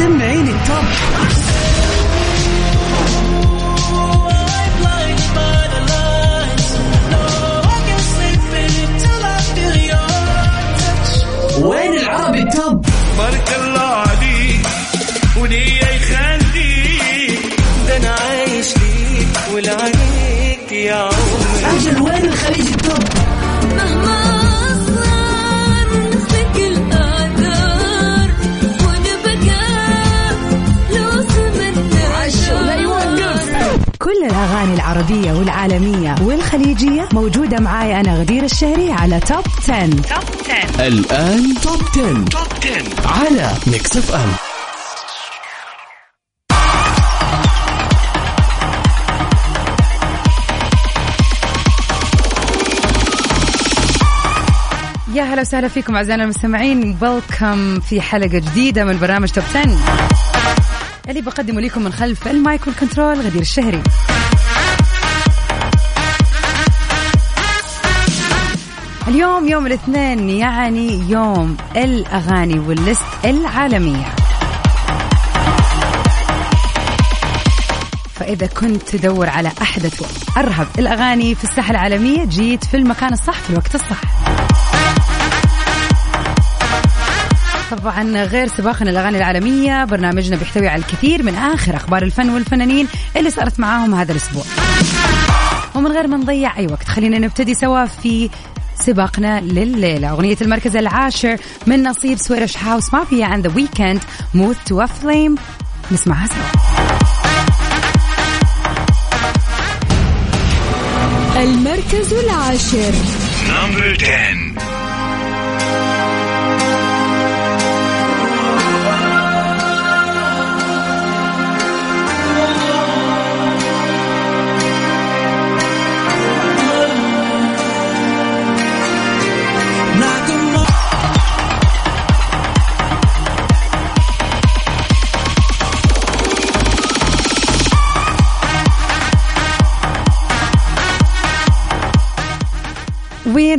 Sydney ain't in top. العربية والعالمية والخليجية. موجودة معاي أنا غدير الشهري على Top 10. Top 10 الآن Top 10. Top 10 على Mix FM يا هلا وسهلا فيكم أعزائنا المستمعين. welcome في حلقة جديدة من برنامج Top 10 اللي بقدمه لكم من خلف ال mic وال control غدير الشهري. اليوم يوم الاثنين يعني يوم الأغاني وال list العالمية. فإذا كنت تدور على أحدث وأرهب الأغاني في الساحة العالمية جيت في المكان الصح في الوقت الصح. طبعا غير سباقنا الأغاني العالمية برنامجنا بيحتوي على الكثير من آخر أخبار الفن والفنانين اللي صارت معاهم هذا الأسبوع. ومن غير ما نضيع أي وقت خلينا نبتدي سوا في سباقنا لليلة. أغنية المركز العاشر من نصيب Swedish House Mafia and The Weeknd Moth To A Flame نسمعها سوا. المركز العاشر.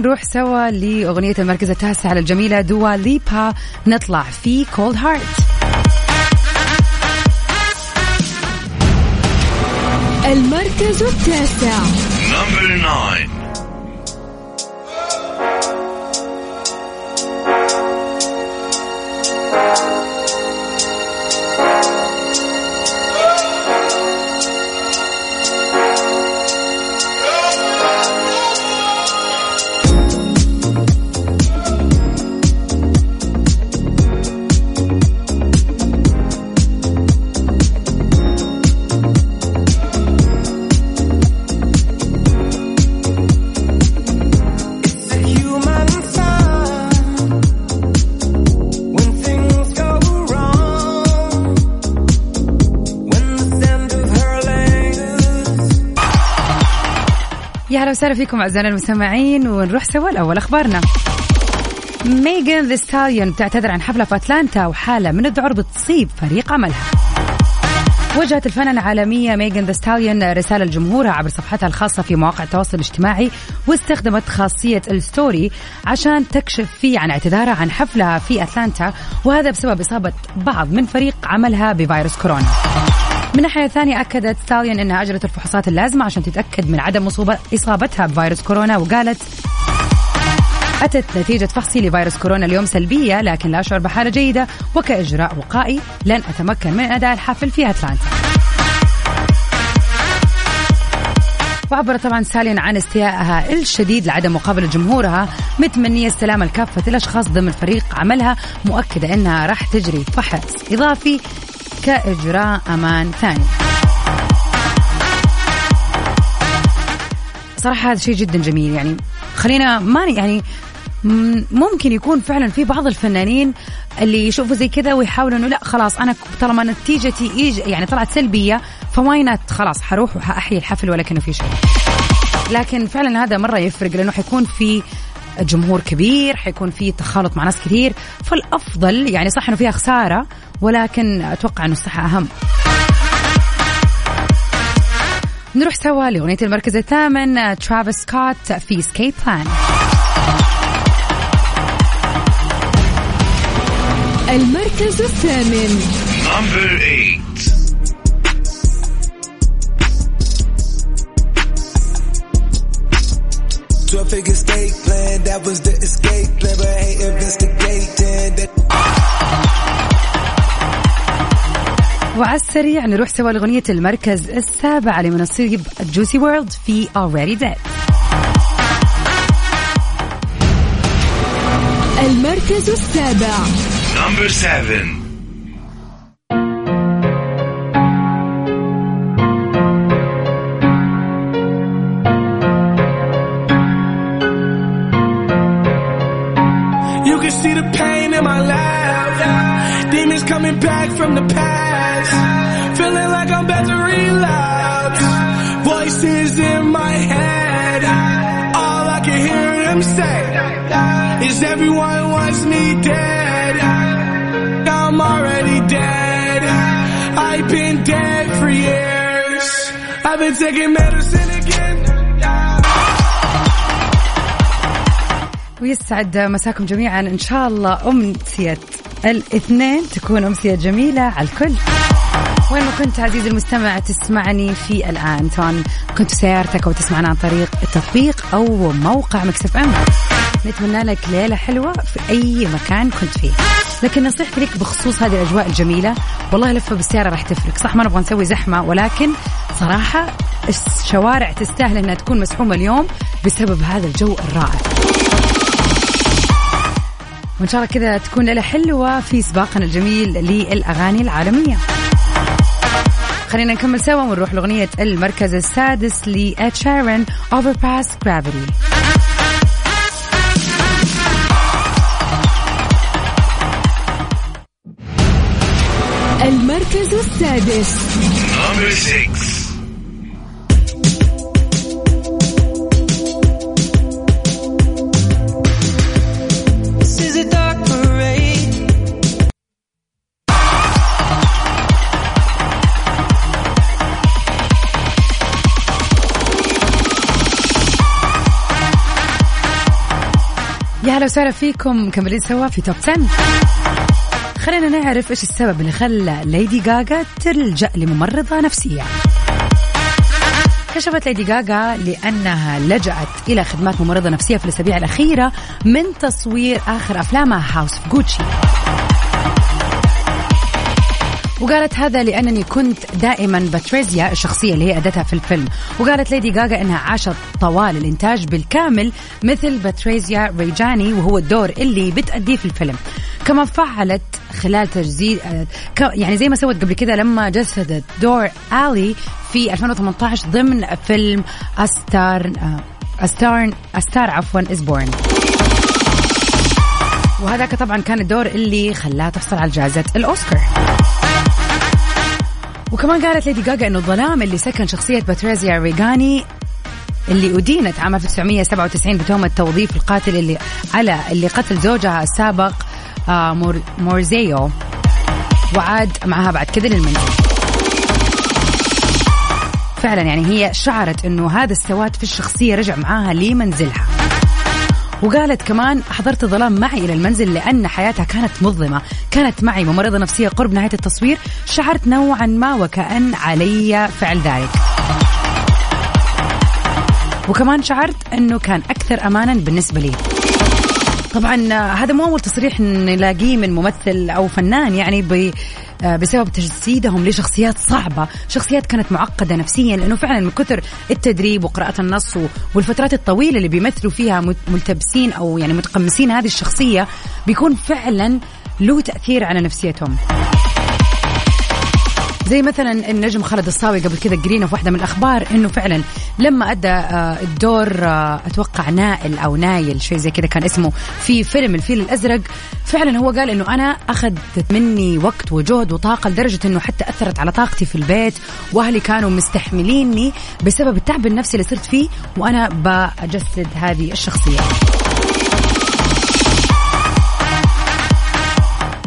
number 10 ونروح سوا لأغنية المركز التاسع الجميلة دوا ليبا. نطلع في Cold Heart المركز التاسع. وسهلا فيكم أعزائنا المستمعين ونروح سوا لأول أخبارنا. ميغان ذا ستاليون بتعتذر عن حفلة في أتلانتا وحالة من الذعر بتصيب فريق عملها. وجهت الفنانة العالمية ميغان ذا ستاليون رسالة لجمهورها عبر صفحتها الخاصة في مواقع التواصل الاجتماعي واستخدمت خاصية ال story عشان تكشف فيه عن اعتذارها عن حفلها في أتلانتا وهذا بسبب إصابة بعض من فريق عملها بفيروس كورونا. من ناحية ثانية أكدت ستاليون أنها أجرت الفحوصات اللازمة عشان تتأكد من عدم مصوبة إصابتها بفيروس كورونا وقالت أتت نتيجة فحصي لفيروس كورونا اليوم سلبية لكن لا أشعر بحالة جيدة وكإجراء وقائي لن أتمكن من أداء الحفل في أتلانتا. وعبرت طبعا سالين عن استيائها الشديد لعدم مقابلة جمهورها متمنية السلامة لكافة الأشخاص ضمن فريق عملها مؤكدة أنها راح تجري فحص إضافي كإجراء أمان ثاني. صراحة هذا شيء جدا جميل يعني خلينا ما يعني ممكن يكون فعلا في بعض الفنانين اللي يشوفوا زي كذا ويحاولوا إنه لا خلاص أنا طالما نتيجتي إيج يعني طلعت سلبية فواينت خلاص حروح وحأحيي الحفل ولا كأنه في شيء. لكن فعلا هذا مرة يفرق لأنه حيكون في جمهور كبير حيكون في تخالط مع ناس كثير فالأفضل يعني صح إنه فيها خساره ولكن أتوقع إنه الصحة أهم. نروح سوا لأغنية المركز الثامن ترافيس سكوت في Escape Plan المركز الثامن. Number eight. 12 figure state plan, that was the escape plan, but I ain't investigating that. وعلى السريع نروح سوا لأغنية المركز السابع لمنصيب جوسي وورلد في Already Dead المركز السابع Number 7 Demons coming back from the past. Feeling like I'm about to relapse. Voices in my head. All I can hear them say is everyone wants me dead. I'm already dead. I've been dead for years. I've been taking medicine again. ويسعد مساكم جميعا إن شاء الله أمسية الاثنين تكون أمسية جميلة على الكل. وين ما كنت عزيزي المستمع تسمعني في الآن. سواء كنت سيارتك أو تسمعنا عن طريق التطبيق أو موقع مكسف أم. نتمنى لك ليلة حلوة في أي مكان كنت فيه. لكن نصيحتي لك بخصوص هذه الأجواء الجميلة والله لفة بالسيارة راح تفرق. صح ما نبغى نسوي زحمة ولكن صراحة الشوارع تستاهل أنها تكون مسحومة اليوم بسبب هذا الجو الرائع. وإن شاء الله كذا تكون ليله حلوة في سباقنا الجميل للأغاني العالمية. خلينا نكمل سوا ونروح لأغنية المركز السادس لإد شيران Overpass Graffiti المركز السادس. يا هلا وسهلا فيكم. مكملين سوا في Top 10 خلينا نعرف إيش السبب اللي خلى ليدي غاغا تلجأ لممرضة نفسية. كشفت ليدي غاغا لأنها لجأت إلى خدمات ممرضة نفسية في الأسابيع الأخيرة من تصوير آخر أفلامها House of Gucci وقالت هذا لأنني كنت دائما باتريزيا الشخصية اللي هي أدتها في الفيلم. وقالت ليدي غاغا أنها عاشت طوال الإنتاج بالكامل مثل باتريزيا ريجاني وهو الدور اللي بتأديه في الفيلم. كما فعلت خلال تجسيد آه، يعني زي ما سوت قبل كده لما جسدت دور آلي في 2018 ضمن فيلم A Star A Star A Star عفوا Is Born وهذاك طبعا كان الدور اللي خلاها تحصل على جائزة الأوسكار. وكمان قالت ليدي جاجا إنه الظلام اللي سكن شخصية باتريزيا ريغاني اللي أدينت عام 1997 بتهمة توظيف القاتل اللي على اللي قتل زوجها السابق آه، ماور ماوريزيو. وعاد معها بعد كذا للمنزل. فعلا يعني هي شعرت إنه هذا السواد في الشخصية رجع معاها لمنزلها. وقالت كمان حضرت ظلام معي إلى المنزل لأن حياتها كانت مظلمة. كانت معي ممرضة نفسية قرب نهاية التصوير. شعرت نوعا ما وكأن علي فعل ذلك. وكمان شعرت أنه كان أكثر أمانا بالنسبة لي. طبعا آه، هذا مو أول تصريح نلاقيه من ممثل أو فنان يعني ب آه، بسبب تجسيدهم لشخصيات صعبة شخصيات كانت معقدة نفسيا لأنه فعلا من كثر التدريب وقراءة النص والفترات الطويلة اللي بيمثلوا فيها ملتبسين أو يعني متقمسين هذه الشخصية بيكون فعلا له تأثير على نفسيتهم. زي مثلا النجم خالد الصاوي قبل كذا قرينا في واحدة من الأخبار إنه فعلا لما أدى آه، الدور آه، أتوقع نائل أو نايل شيء زي كذا كان اسمه في فيلم الفيل الأزرق فعلا هو قال إنه أنا أخذت مني وقت وجهد وطاقة لدرجة إنه حتى أثرت على طاقتي في البيت وأهلي كانوا مستحمليني بسبب التعب النفسي اللي صرت فيه وأنا بجسد هذه الشخصية.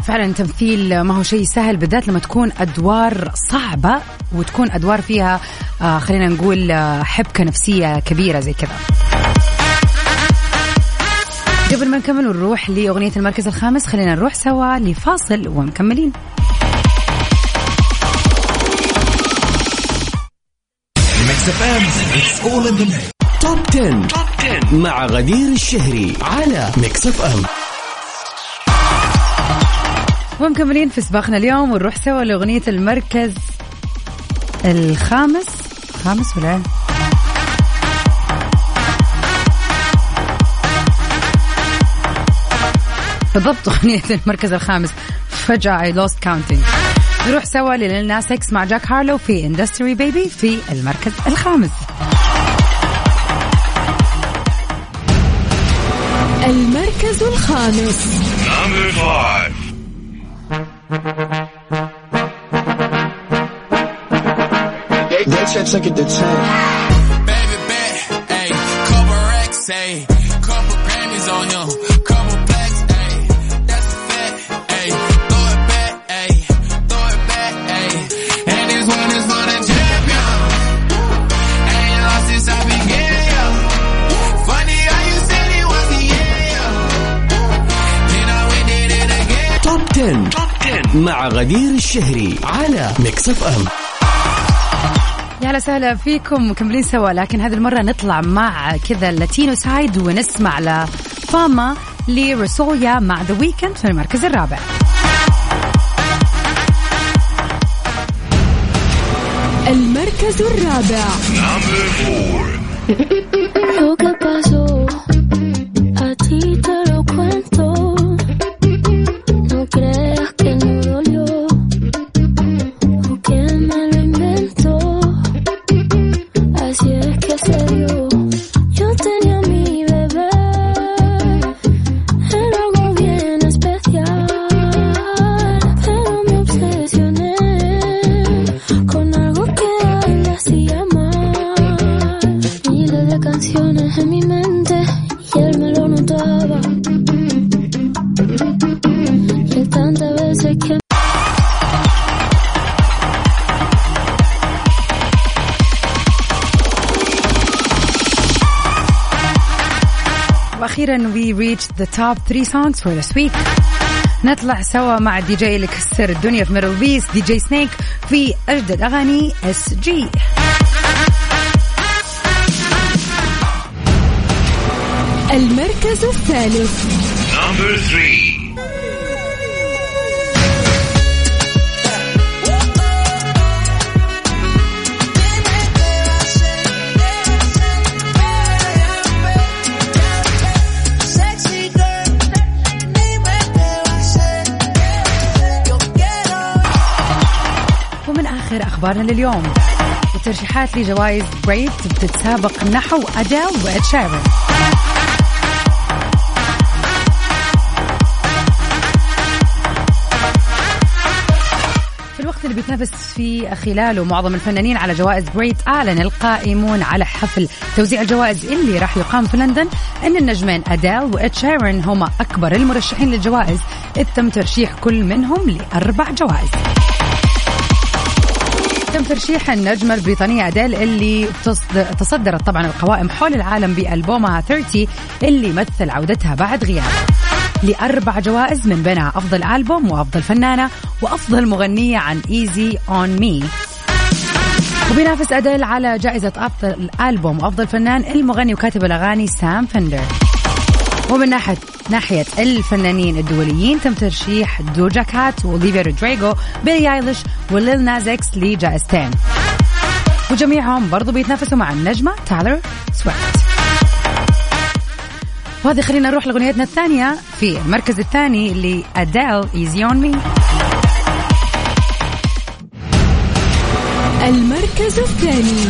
فعلا تمثيل ما هو شيء سهل بالذات لما تكون أدوار صعبة وتكون أدوار فيها آه، خلينا نقول آه، حبكة نفسية كبيرة زي كذا. قبل ما نكمل ونروح لأغنية المركز الخامس خلينا نروح سوا لفاصل ومكملين. Top 10 مع غدير الشهري على Mix FM ومكملين في سباقنا اليوم ونروح سوا لأغنية المركز الخامس. خامس ولا؟ بالضبط أغنية المركز الخامس. فجأة I lost counting. نروح سوا لليل ناس إكس مع جاك هارلو في Industry Baby في المركز الخامس. المركز الخامس. Number 5 They check, check it, the chain. Baby bet, ayy, couple racks, ayy, مع غدير الشهري على Mix FM يا هلا وسهلا فيكم مكملين سوا. لكن هذه المرة نطلع مع كذا ال Latino side ونسمع La Fama لروزاليا مع ذا ويكند في المركز الرابع. المركز الرابع. وأخيرا we reached the top 3 songs for this week. نطلع سوا مع الدي جي اللي كسر الدنيا في MDLBEAST DJ Snake في اجدد اغاني SG المركز الثالث. Number 3 اخر أخبارنا لليوم؟ الترشيحات لجوائز Brit بتتسابق نحو شيرن في الوقت اللي بيتنافس فيه خلاله معظم الفنانين على جوائز Brit أعلن القائمون على حفل توزيع الجوائز اللي راح يقام في لندن أن النجمين اديل واد شيرن هما أكبر المرشحين للجوائز. اذ تم ترشيح كل منهم لأربع جوائز. تم ترشيح النجمة البريطانية أديل اللي تصد- تصدرت طبعا القوائم حول العالم بألبومها 30 اللي مثل عودتها بعد غياب. لأربع جوائز من بينها أفضل ألبوم وأفضل فنانة وأفضل مغنية عن إيزي أون مي وبينافس أديل على جائزة أفضل ألبوم وأفضل فنان المغني وكاتب الأغاني سام فندر. ومن ناحية ناحية الفنانين الدوليين تم ترشيح دوجا كات وأوليفيا رودريغو بيلي أيليش وليل ناس إكس لجائزتين وجميعهم برضو بيتنافسوا مع النجمة تايلر سويفت. وهذه خلينا نروح لأغنيتنا الثانية في المركز الثاني لأديل Easy on Me المركز الثاني.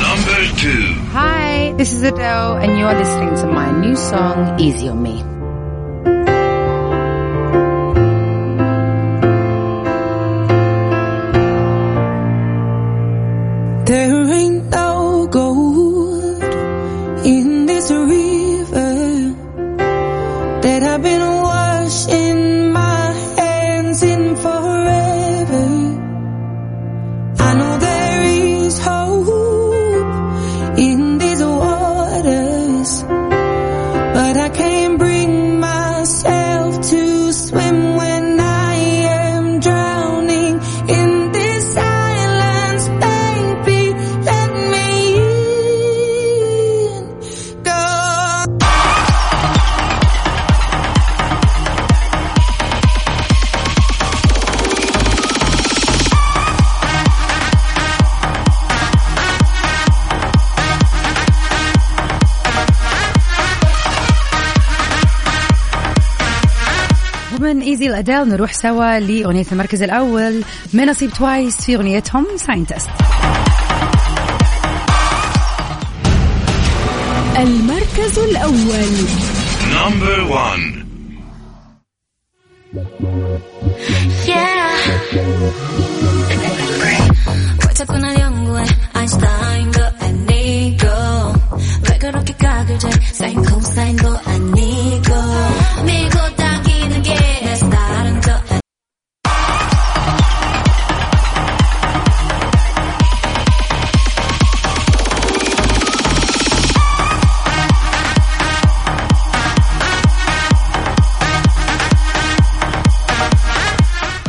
Number 2 Hi, this is Adele and you're listening to my new song Easy on Me. I've been washing ايزي الاديل نروح سوا لاغنيه المركز الاول من نصيب توايس في اغنيتهم ساينتست المركز الأول Number one. 왜 자꾸 날 연구해 아인슈타인도 아니고 왜 그렇게 각을 재 사인 코사인도 아니고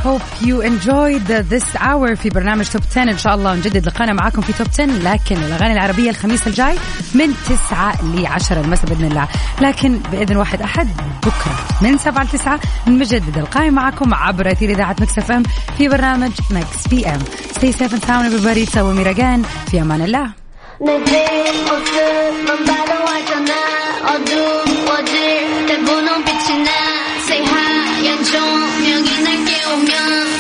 hope you enjoyed this hour في برنامج Top 10 إن شاء الله نجدد لقانا معاكم في Top 10 لكن الأغاني العربية الخميس الجاي من 9 ل 10 المساء بإذن الله. لكن بإذن واحد أحد بكرة من 7 ل 9 نجدد القائمه معاكم عبر أثير إذاعة Mix FM في برنامج Mix PM. Stay safe and sound everybody. Until we meet again في أمان الله. 내집 연 조명이 날 깨우면